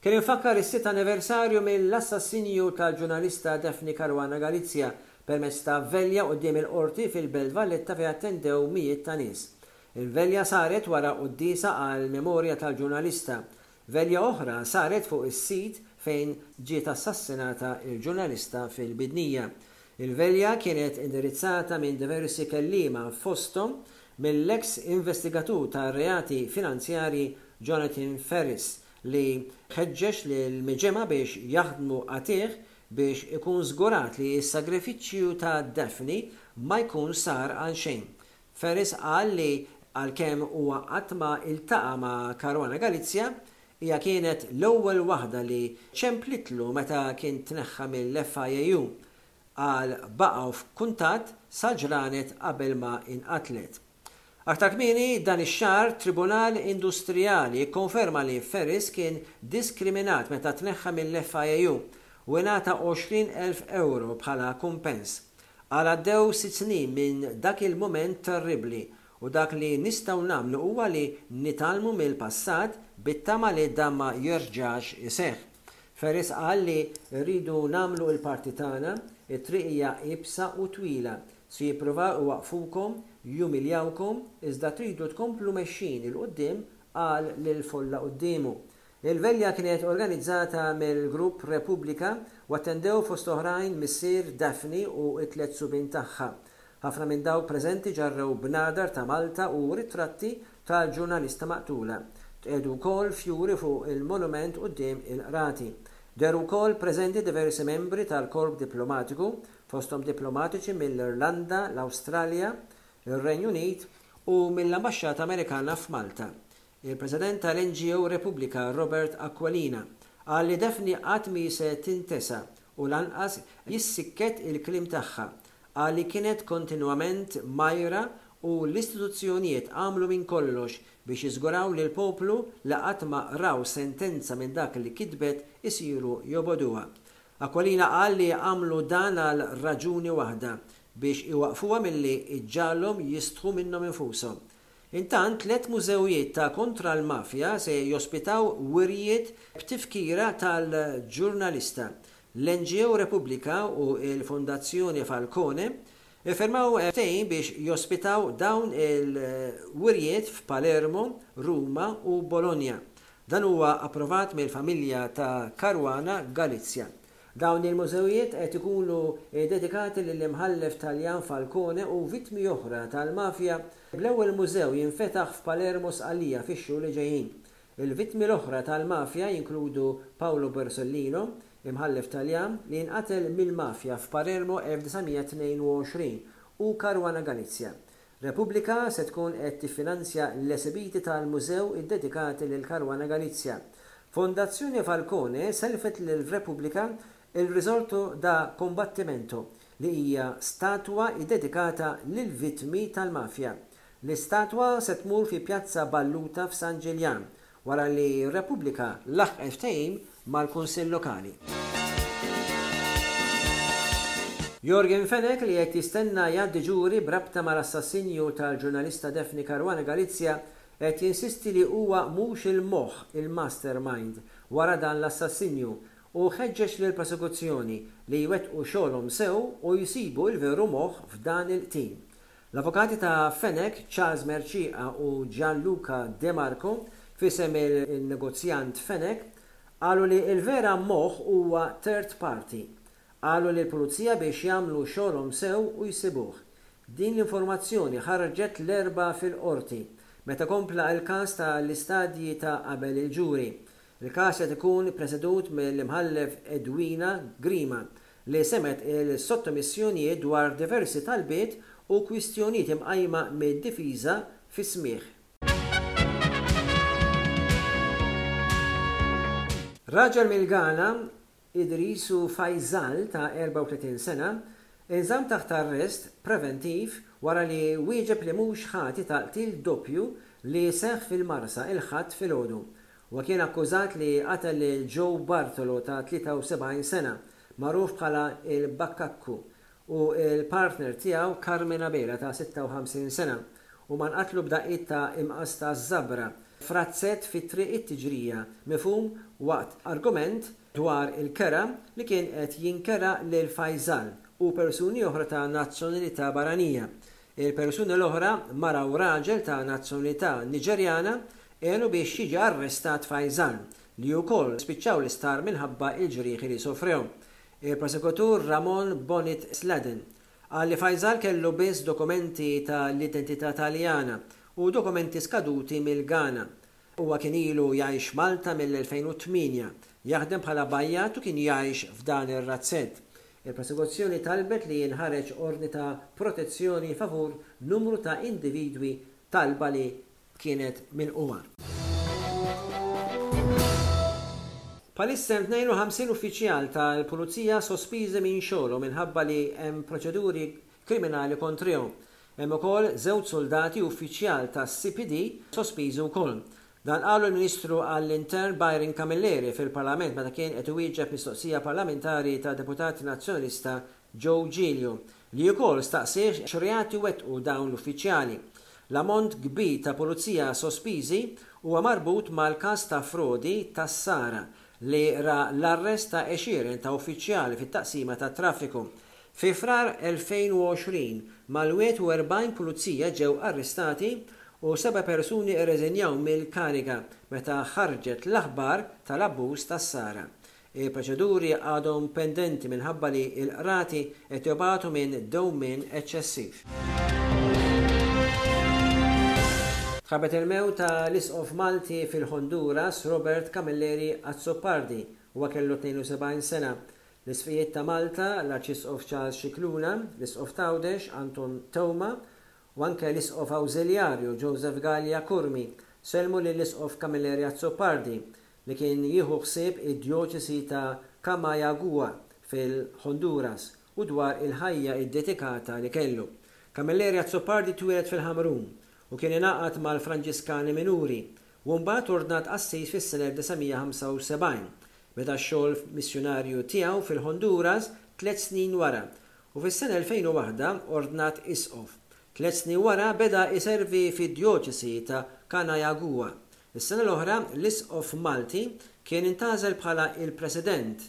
Kien infakkar is-sitt anniversarju mill-assassinju tal-ġunalista Daphne Caruana Galizia permezz ta' velja quddiem il-Qorti fil-Belt Valletta fejn attendew mijiet ta' nies. Il-velja saret wara quddiesa għall-memorja tal-ġurnalista Velja oħra saret fuq is-sit fejn ġiet assassinata l-ġurnalista fil-Bidnija. Il-velja kienet indirizzata minn diversi kelliema fosthom mill-eks investigatur tar-reati finanzjarji Jonathan Ferris li ħeġġeġ lil Mijima biex jaħdmu qatih biex ikun żgurat li s-sagrifiċċju ta' Daphne ma jkun sar għalxejn. Ferris qal li għalkemm huwa qatt ma iltaqa' ma' Caruana Galizia, hija kienet l-ewwel waħda li ċemplitlu meta kien tneħħa mill-FIAU. Qal baqgħu f'kuntatt sal-ġranet qabel ma inqatlet. Aktar kmieni dan ix-xahar Tribunal Industrijali kkonferma li Ferris kien diskriminat meta tneħħa mill-FIAU u ingħata 20,000 ewro bħala kumpens. Qal għaddew sitt snin minn dak il-mument terribbli u dak li nistgħu nagħmlu huwa li nitgħallmu mill-passat bit-tama li dan ma jerġax iseħħ. Ferris qal li rridu nagħmlu l-parti tagħna, it-triq hija iebsa u twila, se jippruvaw iwaqqfukom, jumiljawkom, iżda tridu tkomplu mexjin 'il quddiem qal lill-folla quddiemu. Il-veglia kienet organizzata mill-grupp Repubblika u attendew fost oħrajn missier Daphne u t-tliet subien tagħha. Ħafna minn dawk preżenti ġarrew bnadar ta' Malta u ritratti tal-ġurnalista maqtula. Tqiegħdu wkoll fjuri fuq il-monument quddiem il-qrati. Dehru wkoll preżenti diversi membri tal-korp diplomatiku, fosthom diplomatiċi mill-Irlanda, l-Awstralja, ir-Renju Unit u mill-Ambaxxata Amerikana f'Malta. Il-President tal-NGO Repubblika Robert Aquilina qal li Daphne qatt mhi se tintesa u lanqas jissikket il-kliem tagħha. Qal li kienet kontinwament mgħajjra u l-istituzzjonijiet għamlu minn kollox biex jiżguraw li l-poplu li qatt ma qraw sentenza minn dak li kitbet isiru jobogħduha. Aquilina qal li għamlu dan għal raġuni waħda, biex iwaqqfuha milli ġġagħalhom jistħu minnhom infushom. Intant, tliet mużewijiet ta' kontra l-mafja se jospitaw wirjiet b'tifkira tal-ġurnalista. L-NGO Repubblika u l-Fondazzjoni Falcone iffirmaw ftehim biex jospitaw dawn il-wirjiet f'Palermo, Ruma u Bologna. Dan huwa approvat mill-familja ta' Caruana Galizia. Dawn il-mużewijiet qed ikunu dedikati lill-Imħallef Taljan Falcone u vittmi oħra tal-mafja, bl-ewwel mużew jinfetaħ f'Palermo Sqallija fix-xhur li ġejjin. Il-vittmi l-oħra tal-mafja jinkludu Paolo Borsellino, Imħallef Taljan li nqatel mill-mafja f'Palermo 1922, u Caruana Galizia, Repubblika se tkun qed tiffinanzja l-esibiti tal-Mużew iddedikati lil Caruana Galizia. Fondazione Falcone sellfet lil Repubblika il-Risorto da Combattimento, li hija statwa iddedikata lill-vittmi tal-mafja. L-istatwa se tmur fi Pjazza Balluta f'San Ġiljan wara li r-Repubblika laħqet ftehim mal-Kunsill Lokali. Yorgen Fenech li qed jistenna jgħaddi ġuri b'rabta mal-assassinju tal-ġurnalista Daphne Caruana Galizia qed jinsisti li huwa mhux il-moħħ, il-mastermind, wara dan l-assassinju u ħeġġeġ lill-prosekuzzjoni li jwettqu xogħolhom sew u jsibu l-veru moħħ f'dan il-qtil. L-avukati ta' Fenech, Charles Mercieca u Gianluca De Marco, f'isem il-negozjant Fenech, qalu li l-vera moħħ huwa third party. Qalu lill-Pulizija biex jagħmlu xogħolhom sew u jsibuh. Din l-informazzjoni ħarġet l-Erbgħa fil-Qorti, meta kompla l-każ ta' l-istadji ta' qabel il-ġuri. Il-każ qed ikun ippresedut mill-Imħallef Edwina Grima, li semgħet il-sottomissjonijiet dwar diversi talbiet u kwistjonijiet imqajma mid-difiża fi smigħ. Raġel mill-Ghana, Idrisu Faizal ta' 34 sena, inżamm taħt arrest preventiv wara li wieġeb li mhux ħati ta' qtil doppju li seħħ fil-Marsa il-Ħadd filgħodu, Huwa kien akkużat li qatel lil Joe Bartolo ta' 73 sena, magħruf bħala l-Bakkakku, u l-partner tiegħu Carmen Abela ta' 56 sena. Huma nqatlu b'daqqiet ta' imqas ta' żabra f'razzett fi Triq it-Tiġrija, mifhum waqt argument dwar il-kera li kien qed jinkera lil Faisal u persuni oħra ta' nazzjonalità barranija, Il-persuni l-oħra, mara u raġel ta' nazzjonilità Niġerjana, għenu biex jiġi arrestat Faizal, li wkoll spiċċaw l-isptar minħabba l-ġrieħi li sofrehom. Il-Prosekutur Ramon Bonit Sladden qal li Faizal kellu biss dokumenti ta' l-identità Taljana u dokumenti skaduti mill-Ghana. Huwa kien ilu jgħix Malta mill-2008. Jaħdem bħala bajjat u kien jgħix f'dan ir-razzett. Il-Prosekuzzjoni talbet li jinħareġ ordni ta' protezzjoni favur numru ta' individwi talba li kienet milqugħa. Bħalissa hemm 52 uffiċjal tal-Pulizija sospiżi minn xogħolhom minħabba li hemm proċeduri kriminali kontrihom. Hemm ukoll żewġ suldati u uffiċjal tas-CPD sospiżi wkoll. Dan qalu l-Ministru għall-Intern Byron Camilleri fil-Parlament meta kien qed iwieġeb mistoqsija parlamentari tad-Deputat Nazzjonalista Joe Giglio li ukoll staqsieh x'reati wettqu dawn l-uffiċjali. L-ammont kbir ta' Pulizija sospiżi huwa marbut mal-każ ta' frodi tas-sara li ra l-arrest ta' għexieren ta' uffiċjali fit-Taqsima tat-Traffiku. Fi Frar 2020, mal-41 pulizija ġew arrestati u seba' persuni rreżenjaw mill-kariga meta ħarġet l-aħbar tal-abbuż tas-sara. Il-proċeduri għadhom pendenti minħabba li l-qrati qed jobgħatu minn dewmien eċċessiv. Tħabbet il-mewt ta' l-Isqof Malti fil-Honduras, Robert Camilleri Azzopardi. Huwa kellu 72 sena. L-Isqfijiet ta' Malta, l-Arċisqof Charles Scicluna, l-Isqof t'Għawdex, Anton Teuma, u anke l-Isqof Awżiljarju, Joseph Galea Curmi, sellmu lill-Isqof Camilleri Azzopardi, li kien jieħu ħsieb id-Djoċesi ta' Camaiagua fil-Ħonduras, u dwar il-ħajja iddedikata li kellu. Camilleri Azzopardi twieled fil-Ħamrun, u kien ingħaqad mal-Franġiskani Minuri, Hu mbagħad ordnat qassis fis-sena 1975. Beda x-xogħol missjunarju tiegħu fil-Ħonduras tliet snin wara, u fis-sena 2001 ordnat isqof. Tliet snin wara beda jservi fid-djoċesi ta' Canayagua. Is-sena l-oħra, l-isqof Malti kien intgħażel bħala l-president